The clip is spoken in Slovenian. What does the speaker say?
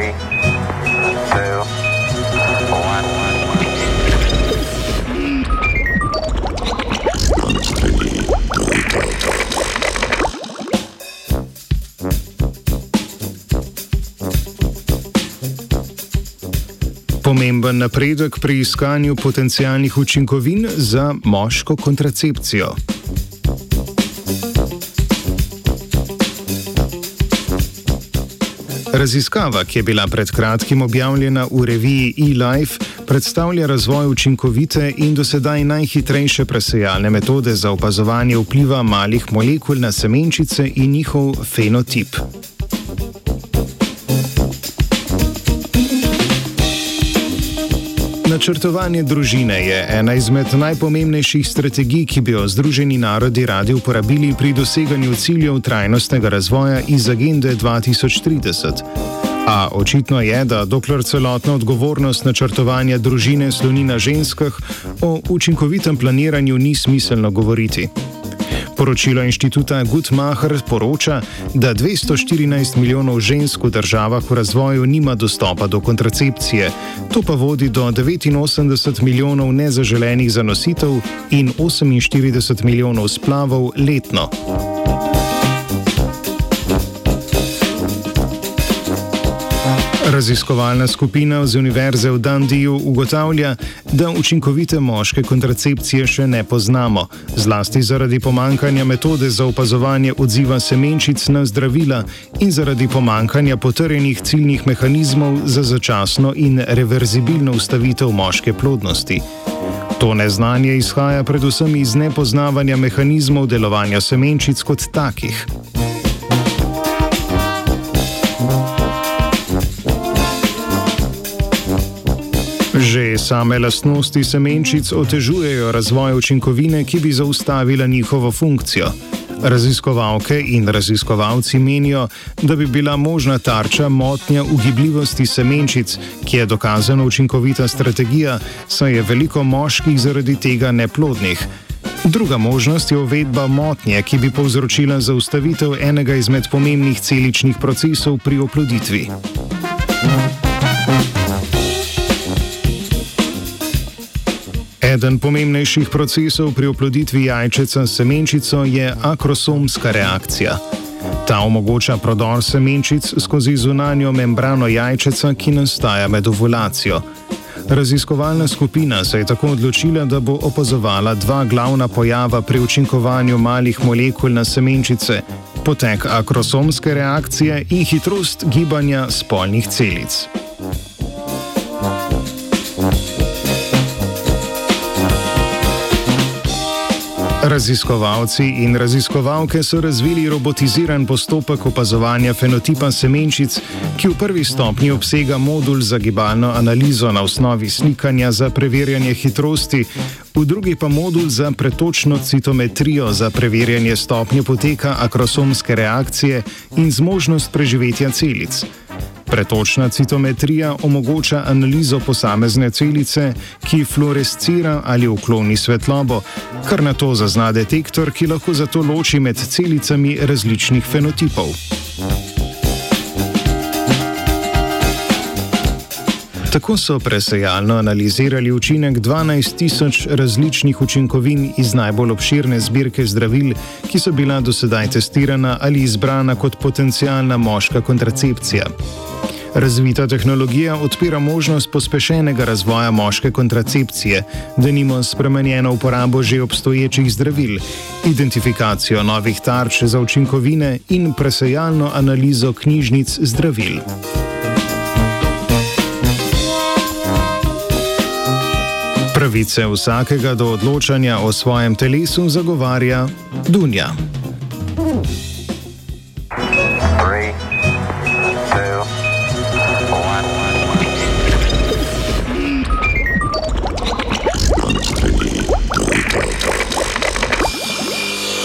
Three, two, one. Pomemben napredek pri iskanju potencijalnih učinkovin za moško kontracepcijo. Raziskava, ki je bila pred kratkim objavljena v reviji eLife, predstavlja razvoj učinkovite in dosedaj najhitrejše presejalne metode za opazovanje vpliva malih molekul na semenčice in njihov fenotip. Načrtovanje družine je ena izmed najpomembnejših strategij, ki bi jo Združeni narodi radi uporabili pri doseganju ciljev trajnostnega razvoja iz agende 2030. A očitno je, da dokler celotna odgovornost načrtovanja družine sloni na ženskah, o učinkovitem planiranju ni smiselno govoriti. Poročilo inštituta Gutmacher poroča, da 214 milijonov žensk v državah v razvoju nima dostopa do kontracepcije. To pa vodi do 89 milijonov nezaželenih zanositev in 48 milijonov splavov letno. Raziskovalna skupina z Univerze v Dundiju ugotavlja, da učinkovite moške kontracepcije še ne poznamo, zlasti zaradi pomankanja metode za opazovanje odziva semenčic na zdravila in zaradi pomankanja potrjenih ciljnih mehanizmov za začasno in reverzibilno ustavitev moške plodnosti. To neznanje izhaja predvsem iz nepoznavanja mehanizmov delovanja semenčic kot takih. Že same lastnosti semenčic otežujejo razvoj učinkovine, ki bi zaustavila njihovo funkcijo. Raziskovalke in raziskovalci menijo, da bi bila možna tarča motnja ugibljivosti semenčic, ki je dokazano učinkovita strategija, saj je veliko moških zaradi tega neplodnih. Druga možnost je uvedba motnje, ki bi povzročila zaustavitev enega izmed pomembnih celičnih procesov pri oploditvi. Eden pomembnejših procesov pri oploditvi jajčeca s semenčico je akrosomska reakcija. Ta omogoča prodor semenčic skozi zunanjo membrano jajčeca, ki nastaja med ovulacijo. Raziskovalna skupina se je tako odločila, da bo opazovala dva glavna pojava pri učinkovanju malih molekul na semenčice: potek akrosomske reakcije in hitrost gibanja spolnih celic. Raziskovalci in raziskovalke so razvili robotiziran postopek opazovanja fenotipa semenčic, ki v prvi stopnji obsega modul za gibalno analizo na osnovi slikanja za preverjanje hitrosti, v drugi pa modul za pretočno citometrijo za preverjanje stopnje poteka akrosomske reakcije in zmožnost preživetja celic. Pretočna citometrija omogoča analizo posamezne celice, ki fluorescira ali ukloni svetlobo, kar na to zazna detektor, ki lahko zato loči med celicami različnih fenotipov. Tako so presejalno analizirali učinek 12 tisoč različnih učinkovin iz najbolj obširne zbirke zdravil, ki so bila dosedaj testirana ali izbrana kot potencijalna moška kontracepcija. Razvita tehnologija odpira možnost pospešenega razvoja moške kontracepcije, da nimo spremenjeno uporabo že obstoječih zdravil, identifikacijo novih tarč za učinkovine in presejalno analizo knjižnic zdravil. Pravice vsakega do odločanja o svojem telesu zagovarja Dunja. Hmm.